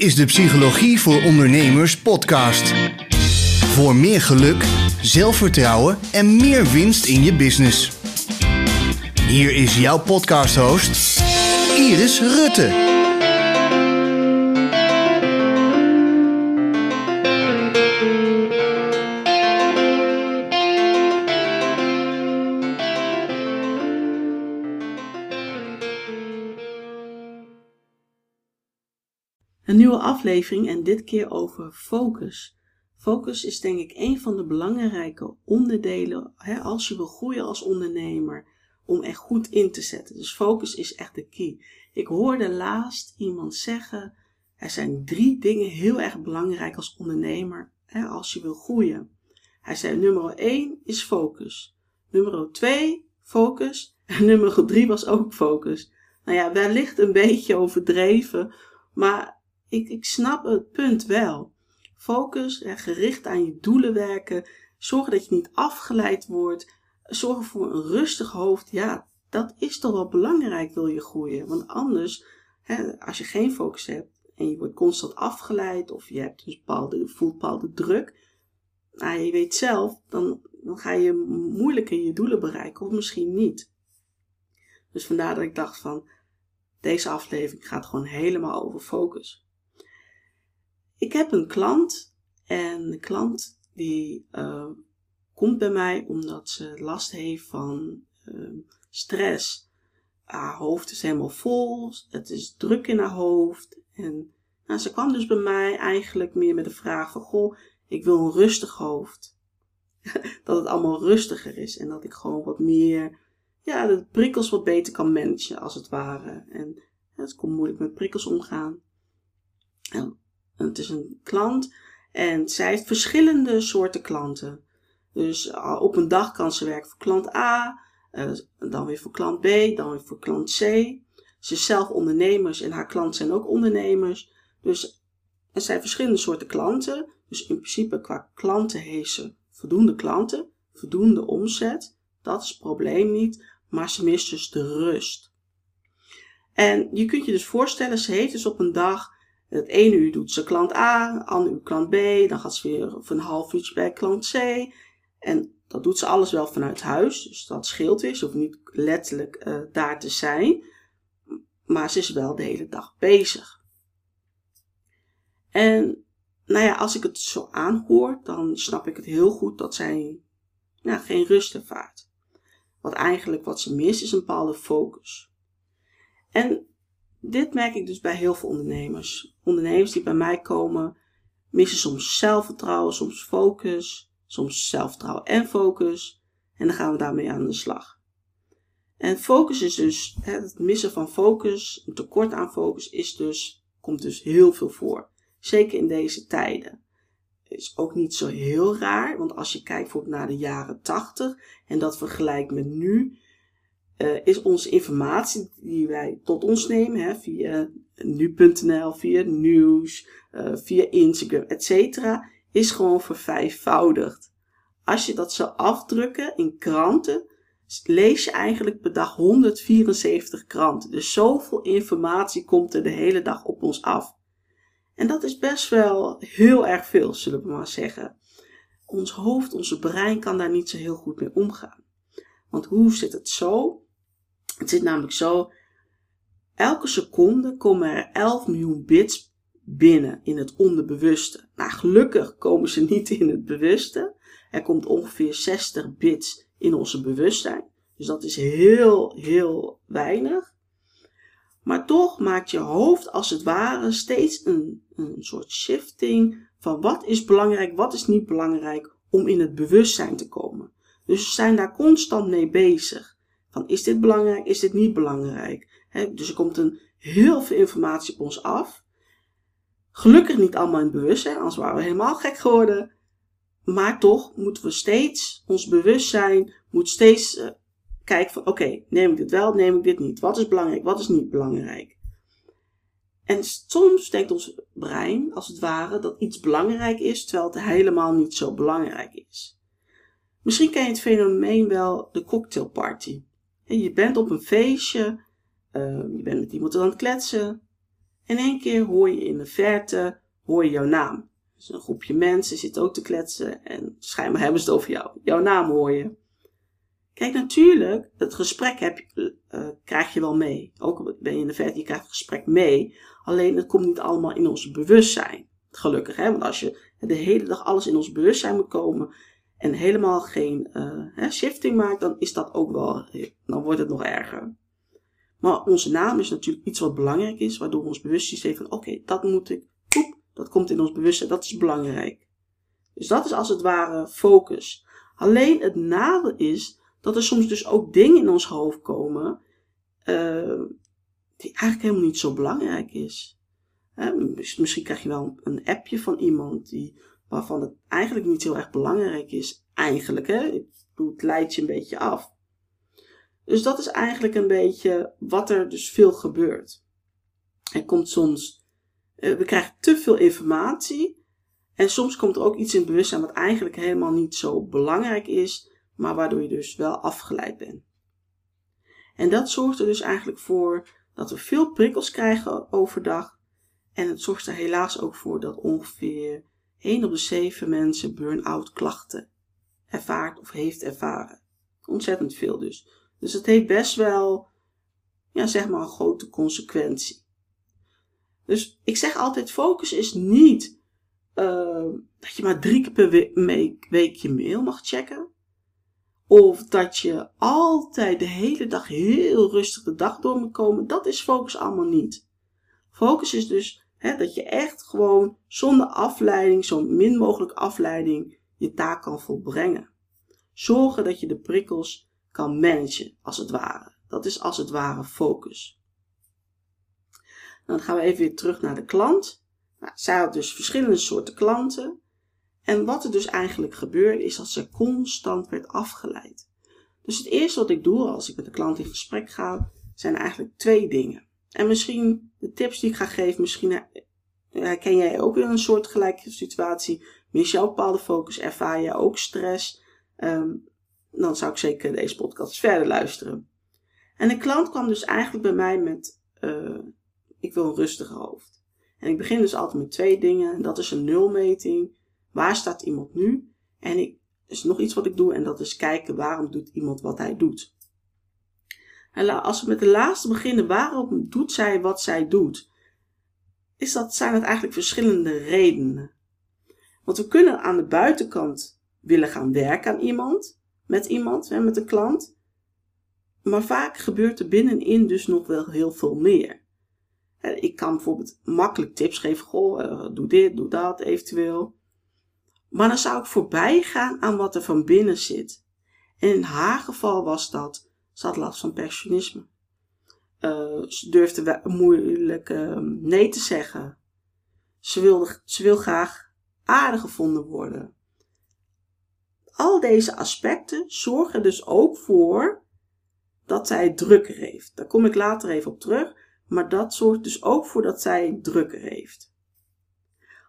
is de Psychologie voor Ondernemers podcast. Voor meer geluk, zelfvertrouwen en meer winst in je business. Hier is jouw podcast-host, Iris Rutte. Een nieuwe aflevering en dit keer over focus. Focus is denk ik een van de belangrijke onderdelen hè, als je wil groeien als ondernemer, om echt goed in te zetten. Dus focus is echt de key. Ik hoorde laatst iemand zeggen, er zijn drie dingen heel erg belangrijk als ondernemer hè, als je wil groeien. Hij zei nummer 1 is focus. Nummer 2 focus. En nummer 3 was ook focus. Nou ja, wellicht een beetje overdreven, maar ik, ik snap het punt wel. Focus, gericht aan je doelen werken, zorgen dat je niet afgeleid wordt, zorgen voor een rustig hoofd. Ja, dat is toch wel belangrijk, wil je groeien. Want anders, hè, als je geen focus hebt en je wordt constant afgeleid of je hebt dus bepaalde, voelt bepaalde druk, nou, je weet zelf, dan, dan ga je moeilijker je doelen bereiken of misschien niet. Dus vandaar dat ik dacht van, deze aflevering gaat gewoon helemaal over focus. Ik heb een klant en de klant die uh, komt bij mij omdat ze last heeft van uh, stress. Haar hoofd is helemaal vol, het is druk in haar hoofd. En nou, ze kwam dus bij mij eigenlijk meer met de vraag van, goh, ik wil een rustig hoofd. dat het allemaal rustiger is en dat ik gewoon wat meer, ja, de prikkels wat beter kan managen als het ware. En het komt moeilijk met prikkels omgaan. En het is een klant en zij heeft verschillende soorten klanten. Dus op een dag kan ze werken voor klant A, eh, dan weer voor klant B, dan weer voor klant C. Ze is zelf ondernemers en haar klanten zijn ook ondernemers. Dus er zijn verschillende soorten klanten. Dus in principe qua klanten heeft ze voldoende klanten, voldoende omzet. Dat is het probleem niet, maar ze mist dus de rust. En je kunt je dus voorstellen, ze heeft dus op een dag het ene uur doet ze klant A, het andere uur klant B, dan gaat ze weer voor een half uurtje bij klant C. En dat doet ze alles wel vanuit huis, dus dat scheelt weer. Ze hoeft niet letterlijk uh, daar te zijn, maar ze is wel de hele dag bezig. En nou ja, als ik het zo aanhoor, dan snap ik het heel goed dat zij nou, geen rust ervaart. Wat eigenlijk wat ze mist is een bepaalde focus. En dit merk ik dus bij heel veel ondernemers. Ondernemers die bij mij komen, missen soms zelfvertrouwen, soms focus, soms zelfvertrouwen en focus. En dan gaan we daarmee aan de slag. En focus is dus, het missen van focus, een tekort aan focus, is dus, komt dus heel veel voor. Zeker in deze tijden. Is ook niet zo heel raar, want als je kijkt bijvoorbeeld naar de jaren 80 en dat vergelijkt met nu, uh, is onze informatie die wij tot ons nemen, hè, via nu.nl, via nieuws, uh, via Instagram, etc., is gewoon vervijfvoudigd. Als je dat zou afdrukken in kranten, lees je eigenlijk per dag 174 kranten. Dus zoveel informatie komt er de hele dag op ons af. En dat is best wel heel erg veel, zullen we maar zeggen. Ons hoofd, onze brein kan daar niet zo heel goed mee omgaan. Want hoe zit het zo? Het zit namelijk zo, elke seconde komen er 11 miljoen bits binnen in het onderbewuste. Nou, gelukkig komen ze niet in het bewuste. Er komt ongeveer 60 bits in onze bewustzijn. Dus dat is heel, heel weinig. Maar toch maakt je hoofd als het ware steeds een, een soort shifting van wat is belangrijk, wat is niet belangrijk om in het bewustzijn te komen. Dus we zijn daar constant mee bezig. Van is dit belangrijk, is dit niet belangrijk? dus er komt een, heel veel informatie op ons af. Gelukkig niet allemaal in bewustzijn, anders waren we helemaal gek geworden. Maar toch moeten we steeds, ons bewustzijn moet steeds uh, kijken van oké, neem ik dit wel, neem ik dit niet? Wat is belangrijk, wat is niet belangrijk? En soms denkt ons brein, als het ware, dat iets belangrijk is, terwijl het helemaal niet zo belangrijk is. Misschien ken je het fenomeen wel de cocktailparty. En je bent op een feestje, uh, je bent met iemand aan het kletsen. En één keer hoor je in de verte, hoor je jouw naam. Dus een groepje mensen zit ook te kletsen en schijnbaar hebben ze het over jou. Jouw naam hoor je. Kijk, natuurlijk, het gesprek heb je, uh, krijg je wel mee. Ook ben je in de verte, je krijgt het gesprek mee. Alleen het komt niet allemaal in ons bewustzijn. Gelukkig, hè? want als je de hele dag alles in ons bewustzijn moet komen en helemaal geen hè, shifting maakt, dan is dat ook wel, dan wordt het nog erger. Maar onze naam is natuurlijk iets wat belangrijk is, waardoor ons bewustzijn zegt van oké, dat moet ik, poep, dat komt in ons bewustzijn, dat is belangrijk. Dus dat is als het ware focus. Alleen het nadeel is dat er soms dus ook dingen in ons hoofd komen uh, die eigenlijk helemaal niet zo belangrijk is. misschien krijg je wel een appje van iemand die, waarvan het eigenlijk niet heel erg belangrijk is. Eigenlijk, hè? Het leidt je een beetje af. Dus dat is eigenlijk een beetje wat er dus veel gebeurt. Er komt soms, uh, we krijgen te veel informatie. En soms komt er ook iets in bewustzijn wat eigenlijk helemaal niet zo belangrijk is maar waardoor je dus wel afgeleid bent. En dat zorgt er dus eigenlijk voor dat we veel prikkels krijgen overdag. En het zorgt er helaas ook voor dat ongeveer 1 op de 7 mensen burn-out klachten ervaart of heeft ervaren. Ontzettend veel dus. Dus het heeft best wel, ja, zeg maar, een grote consequentie. Dus ik zeg altijd: focus is niet uh, dat je maar drie keer per week je mail mag checken. Of dat je altijd de hele dag heel rustig de dag door moet komen. Dat is focus allemaal niet. Focus is dus dat je echt gewoon zonder afleiding, zo min mogelijk afleiding, je taak kan volbrengen. Zorgen dat je de prikkels kan managen, als het ware. Dat is als het ware focus. Dan gaan we even weer terug naar de klant. Nou, zij had dus verschillende soorten klanten. En wat er dus eigenlijk gebeurde, is dat ze constant werd afgeleid. Dus het eerste wat ik doe als ik met de klant in gesprek ga, zijn eigenlijk twee dingen. En misschien de tips die ik ga geven, misschien herken jij ook in een soortgelijke situatie. Mis een bepaalde focus, ervaar je ook stress. Um, dan zou ik zeker deze podcast verder luisteren. En de klant kwam dus eigenlijk bij mij met, uh, ik wil een rustiger hoofd. En ik begin dus altijd met twee dingen. En dat is een nulmeting Waar staat iemand nu? En ik, is nog iets wat ik doe en dat is kijken waarom doet iemand wat hij doet. Als we met de laatste beginnen, waarom doet zij wat zij doet? Is dat, zijn het eigenlijk verschillende redenen. Want we kunnen aan de buitenkant willen gaan werken aan iemand, met iemand, met een klant. Maar vaak gebeurt er binnenin dus nog wel heel veel meer. Ik kan bijvoorbeeld makkelijk tips geven. Goh, eh, doe dit, doe dat eventueel. Maar dan zou ik voorbij gaan aan wat er van binnen zit. En in haar geval was dat, ze had last van perfectionisme. Uh, ze durfde moeilijk uh, nee te zeggen. Ze, wilde, ze wil graag aardig gevonden worden. Al deze aspecten zorgen dus ook voor dat zij drukker heeft. Daar kom ik later even op terug. Maar dat zorgt dus ook voor dat zij drukker heeft.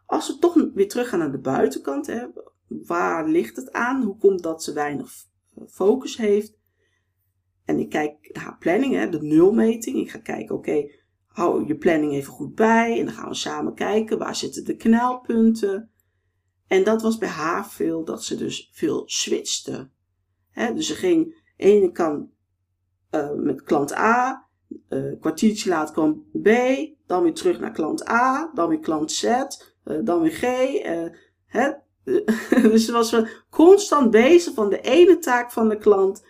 Als we toch weer teruggaan naar de buitenkant, hè, waar ligt het aan? Hoe komt dat ze weinig focus heeft? En ik kijk haar planning, hè, de nulmeting. Ik ga kijken, oké, hou je planning even goed bij. En dan gaan we samen kijken, waar zitten de knelpunten? En dat was bij haar veel, dat ze dus veel switchte. Hè, dus ze ging ene kant uh, met klant A, uh, kwartiertje later kwam B, dan weer terug naar klant A, dan weer klant Z, uh, dan weer G. Hè? dus ze was constant bezig van de ene taak van de klant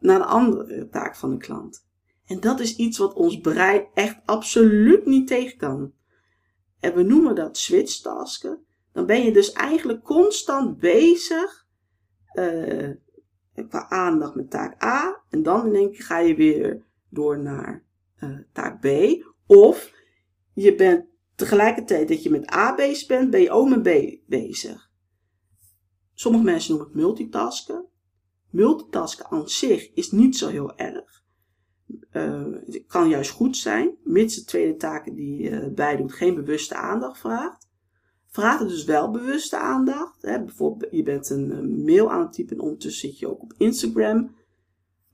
naar de andere taak van de klant. En dat is iets wat ons brein echt absoluut niet tegen kan. En we noemen dat switchtasken. Dan ben je dus eigenlijk constant bezig uh, qua aandacht met taak A. En dan één keer ga je weer door naar uh, taak B. Of je bent tegelijkertijd dat je met A bezig bent, ben je ook met B bezig. Sommige mensen noemen het multitasken. Multitasken aan zich is niet zo heel erg. Uh, het kan juist goed zijn, mits de tweede taken die je uh, bijdoet geen bewuste aandacht vraagt. Vraagt het dus wel bewuste aandacht. Hè? Bijvoorbeeld, je bent een mail aan het typen en ondertussen zit je ook op Instagram.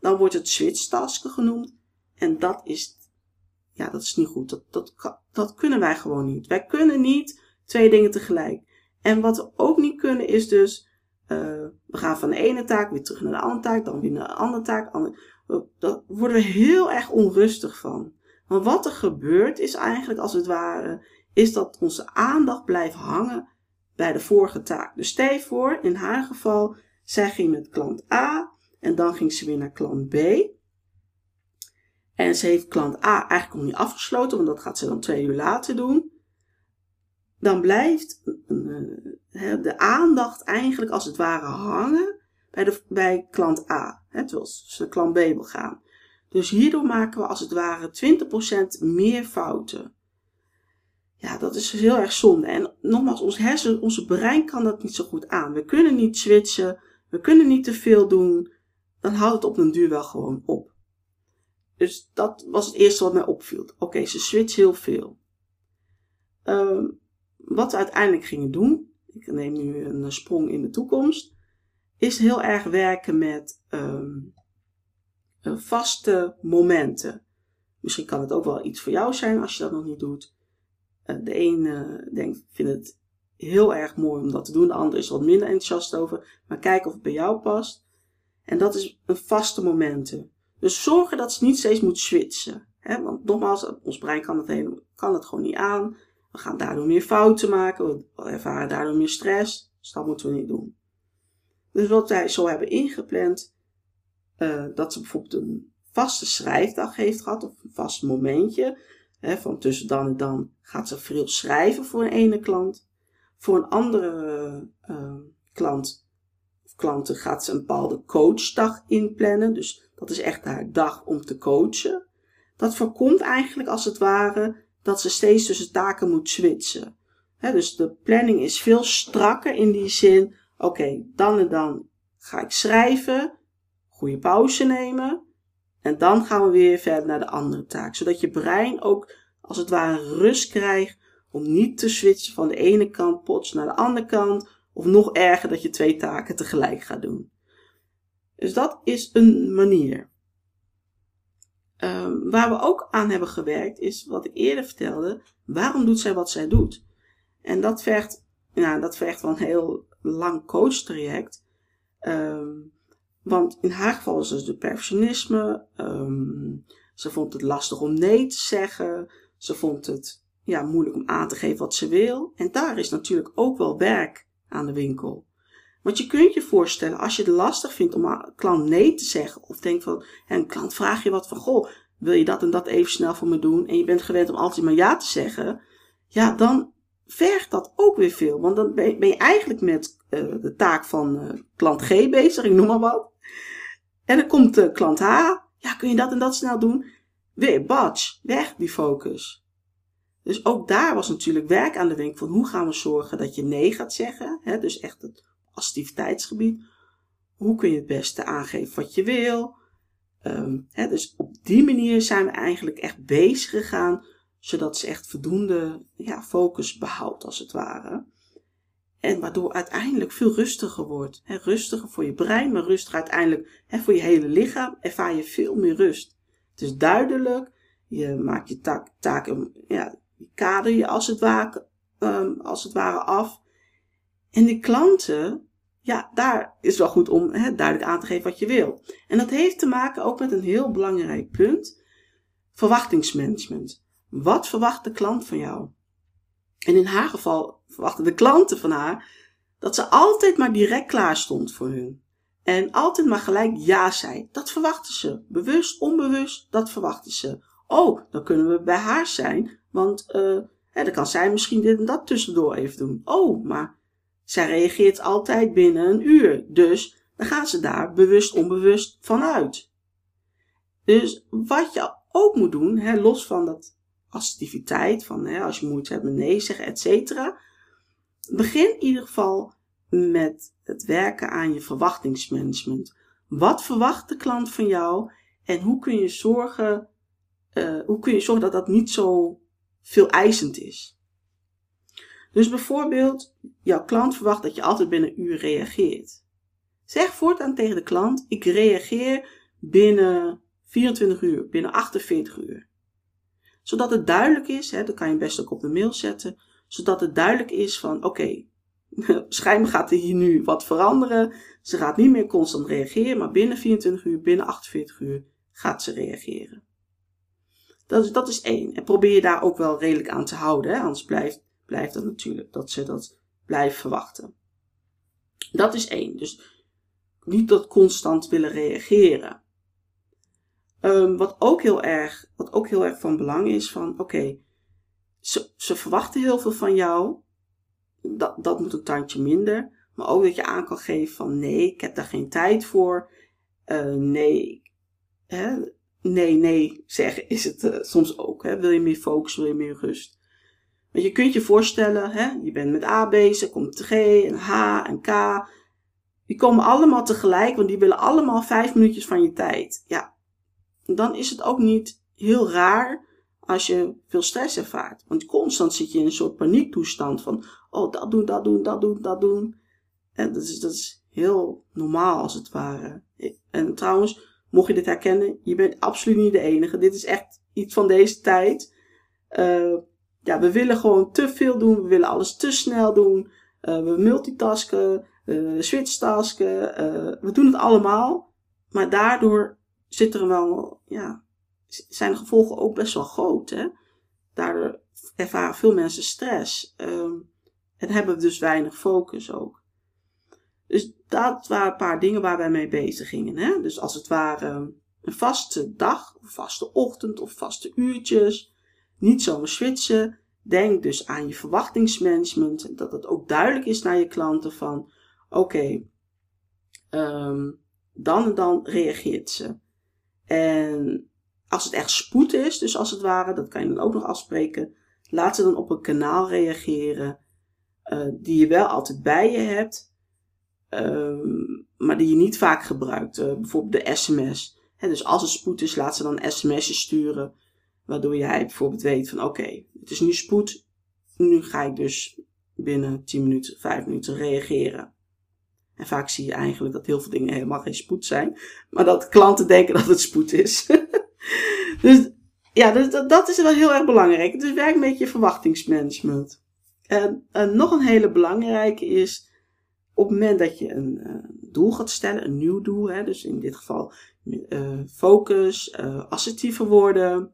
Dan wordt het switch tasken genoemd. En dat is Ja, dat is niet goed. Dat, dat, dat kunnen wij gewoon niet. Wij kunnen niet twee dingen tegelijk. En wat we ook niet kunnen is dus, we gaan van de ene taak weer terug naar de andere taak, dan weer naar de andere taak. Andere, daar worden we heel erg onrustig van. Want wat er gebeurt is eigenlijk als het ware, is dat onze aandacht blijft hangen bij de vorige taak. Dus stel voor, in haar geval, zij ging met klant A en dan ging ze weer naar klant B. En ze heeft klant A eigenlijk nog niet afgesloten, want dat gaat ze dan twee uur later doen. Dan blijft uh, de aandacht eigenlijk als het ware hangen bij, de, bij klant A. Hè, terwijl ze naar klant B wil gaan. Dus hierdoor maken we als het ware 20% meer fouten. Ja, dat is heel erg zonde. En nogmaals, ons hersen, onze brein kan dat niet zo goed aan. We kunnen niet switchen, we kunnen niet te veel doen. Dan houdt het op een duur wel gewoon op. Dus dat was het eerste wat mij opviel. Oké, ze switcht heel veel. Um, wat we uiteindelijk gingen doen, ik neem nu een sprong in de toekomst, is heel erg werken met um, vaste momenten. Misschien kan het ook wel iets voor jou zijn als je dat nog niet doet. Uh, de een uh, denkt, vindt het heel erg mooi om dat te doen, de ander is er wat minder enthousiast over. Maar kijk of het bij jou past. En dat is een vaste momenten. Dus zorgen dat ze niet steeds moet switchen. Hè? Want nogmaals, ons brein kan het, helemaal, kan het gewoon niet aan. We gaan daardoor meer fouten maken. We ervaren daardoor meer stress. Dus dat moeten we niet doen. Dus wat wij zo hebben ingepland, uh, dat ze bijvoorbeeld een vaste schrijfdag heeft gehad, of een vast momentje. Hè, van tussen dan en dan gaat ze veel schrijven voor een ene klant. Voor een andere uh, klant of klanten gaat ze een bepaalde coachdag inplannen. Dus dat is echt haar dag om te coachen. Dat voorkomt eigenlijk als het ware dat ze steeds tussen taken moet switchen. dus de planning is veel strakker in die zin Oké, dan en dan ga ik schrijven, goede pauze nemen. En dan gaan we weer verder naar de andere taak. Zodat je brein ook als het ware rust krijgt om niet te switchen van de ene kant pots naar de andere kant. Of nog erger dat je twee taken tegelijk gaat doen. Dus dat is een manier. Um, waar we ook aan hebben gewerkt is wat ik eerder vertelde. Waarom doet zij wat zij doet? En dat vergt, nou, dat vergt wel een heel lang coachtraject. Um, want in haar geval is het de perfectionisme. Um, ze vond het lastig om nee te zeggen. Ze vond het ja, moeilijk om aan te geven wat ze wil. En daar is natuurlijk ook wel werk aan de winkel. Want je kunt je voorstellen, als je het lastig vindt om een klant nee te zeggen, of denkt van, een klant vraagt je wat van, goh, wil je dat en dat even snel voor me doen? En je bent gewend om altijd maar ja te zeggen. Ja, dan vergt dat ook weer veel. Want dan ben je eigenlijk met uh, de taak van uh, klant G bezig, ik noem maar wat. En dan komt de klant H. Ja, kun je dat en dat snel doen? Weer batch, weg die focus. Dus ook daar was natuurlijk werk aan de winkel van hoe gaan we zorgen dat je nee gaat zeggen. Hè? Dus echt het activiteitsgebied. Hoe kun je het beste aangeven wat je wil? Um, hè, dus op die manier zijn we eigenlijk echt bezig gegaan zodat ze echt voldoende ja, focus behoudt, als het ware. En waardoor uiteindelijk veel rustiger wordt. Rustiger voor je brein, maar rustiger uiteindelijk he, voor je hele lichaam. Ervaar je veel meer rust. Het is duidelijk. Je maakt je taak, taken, ja, je kader je als het, um, als het ware af. En de klanten, ja, daar is wel goed om he, duidelijk aan te geven wat je wil. En dat heeft te maken ook met een heel belangrijk punt. Verwachtingsmanagement. Wat verwacht de klant van jou? En in haar geval verwachten de klanten van haar dat ze altijd maar direct klaar stond voor hun. En altijd maar gelijk ja zei. Dat verwachten ze. Bewust, onbewust, dat verwachten ze. Oh, dan kunnen we bij haar zijn, want uh, hè, dan kan zij misschien dit en dat tussendoor even doen. Oh, maar zij reageert altijd binnen een uur. Dus dan gaan ze daar bewust, onbewust vanuit. Dus wat je ook moet doen, hè, los van dat assertiviteit, van hè, als je moeite hebt met nee zeggen, et cetera. Begin in ieder geval met het werken aan je verwachtingsmanagement. Wat verwacht de klant van jou en hoe kun je zorgen, uh, hoe kun je zorgen dat dat niet zo veel eisend is? Dus bijvoorbeeld, jouw klant verwacht dat je altijd binnen een uur reageert. Zeg voortaan tegen de klant: ik reageer binnen 24 uur, binnen 48 uur Zodat het duidelijk is, hè, dat kan je best ook op de mail zetten, zodat het duidelijk is van oké, okay, schijnbaar gaat er hier nu wat veranderen. Ze gaat niet meer constant reageren, maar binnen 24 uur, binnen 48 uur gaat ze reageren. Dat is, dat is één. En probeer je daar ook wel redelijk aan te houden, anders blijft, blijft dat natuurlijk dat ze dat blijven verwachten. Dat is één. Dus niet dat constant willen reageren. Um, wat, ook heel erg, wat ook heel erg van belang is, van oké, ze, ze verwachten heel veel van jou. Dat, dat moet een tandje minder. Maar ook dat je aan kan geven van nee, ik heb daar geen tijd voor. Uh, nee, hè, nee, nee zeggen is het uh, soms ook. Hè. Wil je meer focus, wil je meer rust. Want je kunt je voorstellen, hè, je bent met A bezig, komt G en H en K. Die komen allemaal tegelijk, want die willen allemaal vijf minuutjes van je tijd. Ja, dan is het ook niet heel raar als je veel stress ervaart. Want constant zit je in een soort paniektoestand van, oh, dat doen, dat doen, dat doen, dat doen. En dat is, dat is heel normaal als het ware. En trouwens, mocht je dit herkennen, je bent absoluut niet de enige. Dit is echt iets van deze tijd. Uh, ja, we willen gewoon te veel doen. We willen alles te snel doen. Uh, we multitasken, uh, switchtasken. Uh, we doen het allemaal. Maar daardoor zit er wel, ja, zijn de gevolgen ook best wel groot. Hè? Daardoor ervaren veel mensen stress. Um, en hebben we dus weinig focus ook. Dus dat waren een paar dingen waar wij mee bezig gingen. Hè? Dus als het ware een vaste dag, een vaste ochtend of vaste uurtjes. Niet zomaar switchen. Denk dus aan je verwachtingsmanagement. Dat het ook duidelijk is naar je klanten van oké, um, dan en dan reageert ze. En als het echt spoed is, dus als het ware, dat kan je dan ook nog afspreken. Laat ze dan op een kanaal reageren uh, die je wel altijd bij je hebt, um, maar die je niet vaak gebruikt. Uh, bijvoorbeeld de sms. Dus als het spoed is, laat ze dan sms'jes sturen. Waardoor jij bijvoorbeeld weet van oké, het is nu spoed. Nu ga ik dus binnen 10 minuten, 5 minuten reageren. En vaak zie je eigenlijk dat heel veel dingen helemaal geen spoed zijn. Maar dat klanten denken dat het spoed is. dus ja, dat, dat is wel heel erg belangrijk. Dus werk met je verwachtingsmanagement. En, nog een hele belangrijke is, op het moment dat je een uh, doel gaat stellen, een nieuw doel, hè, dus in dit geval uh, focus, uh, assertiever worden,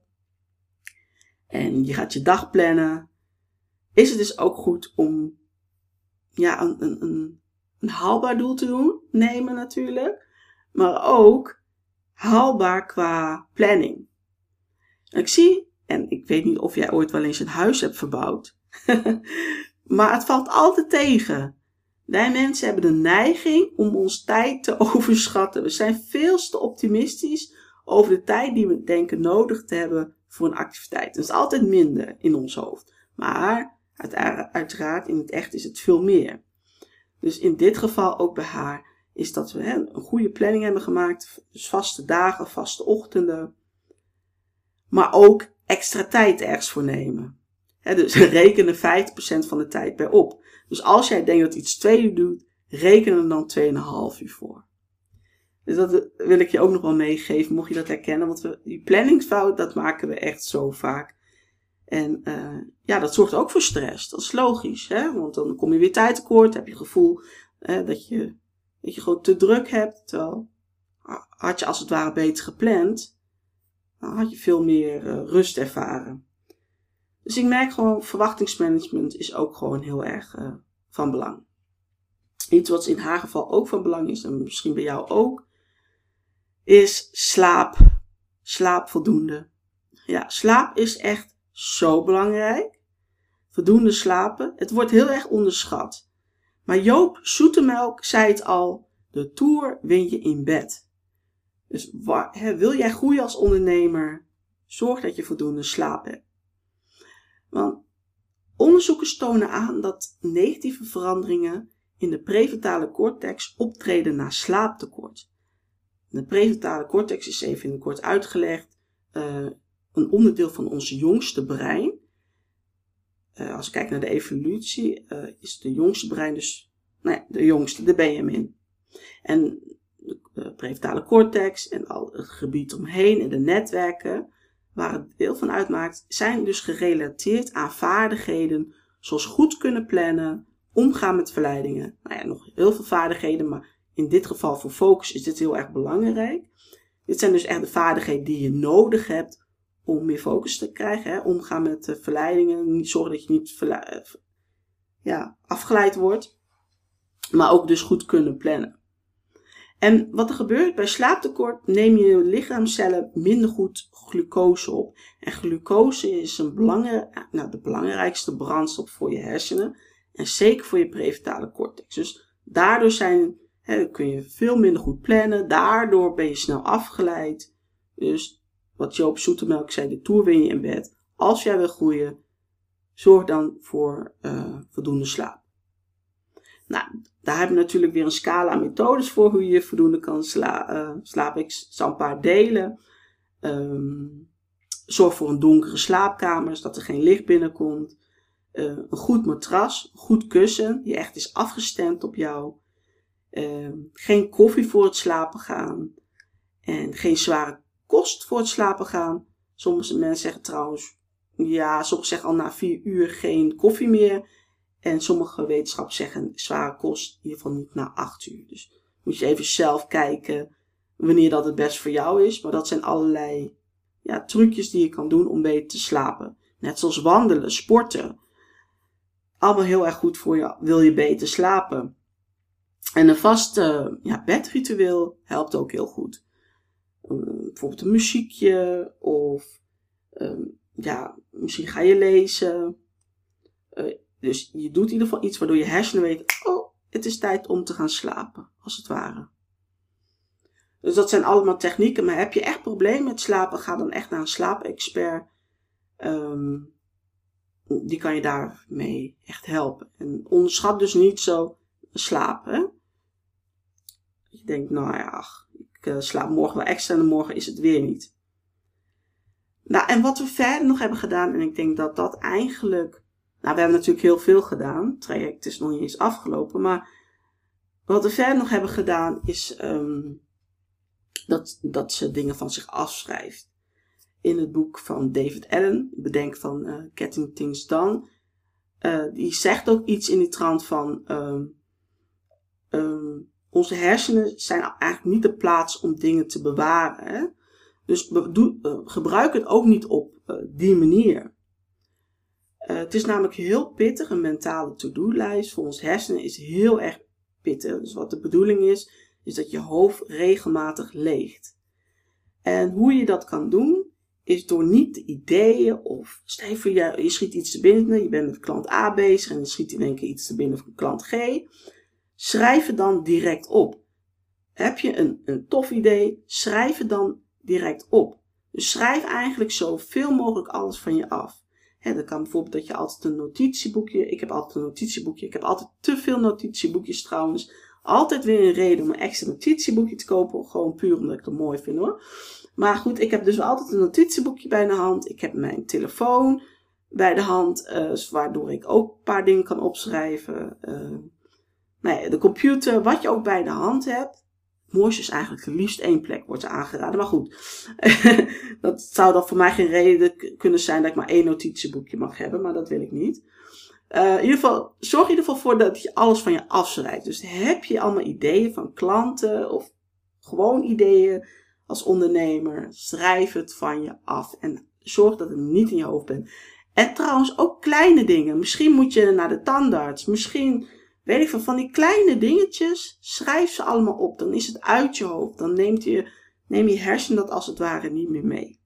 en je gaat je dag plannen, is het dus ook goed om ja, een, een, een een haalbaar doel te doen, nemen natuurlijk, maar ook haalbaar qua planning. ik zie, en ik weet niet of jij ooit wel eens een huis hebt verbouwd, maar het valt altijd tegen. Wij mensen hebben de neiging om ons tijd te overschatten. We zijn veel te optimistisch over de tijd die we denken nodig te hebben voor een activiteit. Dat is altijd minder in ons hoofd. Maar uiteraard in het echt is het veel meer. Dus in dit geval ook bij haar is dat we een goede planning hebben gemaakt. Dus vaste dagen, vaste ochtenden. Maar ook extra tijd ergens voor nemen. Hè, dus rekenen 50% van de tijd bij op. Dus als jij denkt dat iets 2 uur doet, reken er dan 2,5 uur voor. Dus dat wil ik je ook nog wel meegeven, mocht je dat herkennen. Want die planningsfout, dat maken we echt zo vaak. En uh, ja, dat zorgt ook voor stress. Dat is logisch, hè? want dan kom je weer tijd tekort, heb je het gevoel uh, dat, je, dat je gewoon te druk hebt. Terwijl had je als het ware beter gepland, dan had je veel meer uh, rust ervaren. Dus ik merk gewoon, verwachtingsmanagement is ook gewoon heel erg van belang. Iets wat in haar geval ook van belang is, en misschien bij jou ook, is slaap. Slaap voldoende. Ja, slaap is echt zo belangrijk. Voldoende slapen. Het wordt heel erg onderschat. Maar Joop Zoetemelk zei het al: de tour win je in bed. Dus hè, wil jij groeien als ondernemer, zorg dat je voldoende slaap hebt. Want onderzoekers tonen aan dat negatieve veranderingen in de prefrontale cortex optreden na slaaptekort. De prefrontale cortex is even in kort uitgelegd. Uh, een onderdeel van ons jongste brein. Uh, als ik kijk naar de evolutie, uh, is de jongste brein dus, nou ja, de jongste, de Benjamin. En de, de prefrontale cortex en al het gebied omheen en de netwerken, waar het deel van uitmaakt, zijn dus gerelateerd aan vaardigheden zoals goed kunnen plannen, omgaan met verleidingen. Nou ja, nog heel veel vaardigheden, maar in dit geval voor focus is dit heel erg belangrijk. Dit zijn dus echt de vaardigheden die je nodig hebt om meer focus te krijgen. Hè? Omgaan met de verleidingen, zorgen dat je niet ja, afgeleid wordt. Maar ook dus goed kunnen plannen. En wat er gebeurt bij slaaptekort, neem je lichaamcellen minder goed glucose op. En glucose is een belangrijk, nou, de belangrijkste brandstof voor je hersenen. En zeker voor je prefrontale cortex. Dus daardoor zijn, hè, kun je veel minder goed plannen. Daardoor ben je snel afgeleid. Dus wat Joop Zoetemelk zei, de toer win je in bed. Als jij wil groeien, zorg dan voor uh, voldoende slaap. Nou, daar hebben we natuurlijk weer een scala methodes voor hoe je voldoende kan sla uh, slapen. Ik zal een paar delen. Um, zorg voor een donkere slaapkamer, zodat er geen licht binnenkomt. Uh, een goed matras, een goed kussen, die echt is afgestemd op jou. Uh, geen koffie voor het slapen gaan. En geen zware kost voor het slapen gaan. Sommige mensen zeggen trouwens, ja, sommigen zeggen al na vier uur geen koffie meer. En sommige wetenschappers zeggen zware kost in ieder geval niet na 8 uur. Dus moet je even zelf kijken wanneer dat het best voor jou is. Maar dat zijn allerlei ja, trucjes die je kan doen om beter te slapen. Net zoals wandelen, sporten. Allemaal heel erg goed voor je, wil je beter slapen. En een vast ja, bedritueel helpt ook heel goed. Uh, bijvoorbeeld een muziekje of uh, ja, misschien ga je lezen. Uh, dus je doet in ieder geval iets waardoor je hersenen weten, oh, het is tijd om te gaan slapen, als het ware. Dus dat zijn allemaal technieken, maar heb je echt problemen met slapen, ga dan echt naar een slaapexpert. Um, die kan je daarmee echt helpen. En onderschat dus niet zo slapen. Je denkt, nou ja, ach, ik uh, slaap morgen wel extra en morgen is het weer niet. Nou, en wat we verder nog hebben gedaan, en ik denk dat dat eigenlijk nou, we hebben natuurlijk heel veel gedaan. Het traject is nog niet eens afgelopen. Maar wat we verder nog hebben gedaan is um, dat, dat ze dingen van zich afschrijft. In het boek van David Allen, Bedenk van uh, Getting Things Done. Uh, die zegt ook iets in die trant van... Um, onze hersenen zijn eigenlijk niet de plaats om dingen te bewaren. Dus uh, gebruik het ook niet op die manier. Uh, het is namelijk heel pittig, een mentale to-do-lijst voor ons hersenen is heel erg pittig. Dus wat de bedoeling is, is dat je hoofd regelmatig leegt. En hoe je dat kan doen, is door niet de ideeën of stel voor je, je schiet iets te binnen, je bent met klant A bezig en je schiet in één keer iets te binnen van klant G. Schrijf het dan direct op. Heb je een, een tof idee, schrijf het dan direct op. Dus schrijf eigenlijk zoveel mogelijk alles van je af. Dat kan bijvoorbeeld dat je altijd een notitieboekje. Ik heb altijd een notitieboekje. Ik heb altijd te veel notitieboekjes trouwens. Altijd weer een reden om een extra notitieboekje te kopen. Gewoon puur omdat ik het mooi vind hoor. Maar goed, ik heb dus altijd een notitieboekje bij de hand. Ik heb mijn telefoon bij de hand. Uh, waardoor ik ook een paar dingen kan opschrijven. Uh, nou ja, de computer, wat je ook bij de hand hebt mooiste is eigenlijk het liefst één plek wordt aangeraden. Maar goed, dat zou dan voor mij geen reden kunnen zijn dat ik maar één notitieboekje mag hebben. Maar dat wil ik niet. Uh, in ieder geval, zorg in ieder geval voor dat je alles van je afschrijft. Dus heb je allemaal ideeën van klanten of gewoon ideeën als ondernemer, schrijf het van je af. En zorg dat het niet in je hoofd bent. En trouwens ook kleine dingen. Misschien moet je naar de tandarts. Misschien weet ik van, van die kleine dingetjes, schrijf ze allemaal op. Dan is het uit je hoofd. Dan neemt je, neem je hersen dat als het ware niet meer mee.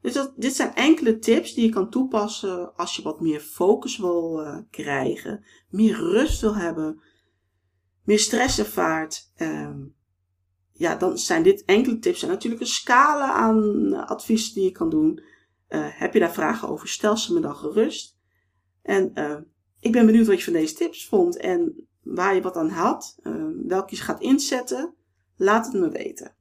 Dus dat, dit zijn enkele tips die je kan toepassen als je wat meer focus wil uh, krijgen, meer rust wil hebben, meer stress ervaart. Uh, ja, dan zijn dit enkele tips. En natuurlijk een scala aan adviezen die je kan doen. Uh, heb je daar vragen over, stel ze me dan gerust. En uh, ik ben benieuwd wat je van deze tips vond en waar je wat aan had, uh, welke je gaat inzetten. Laat het me weten.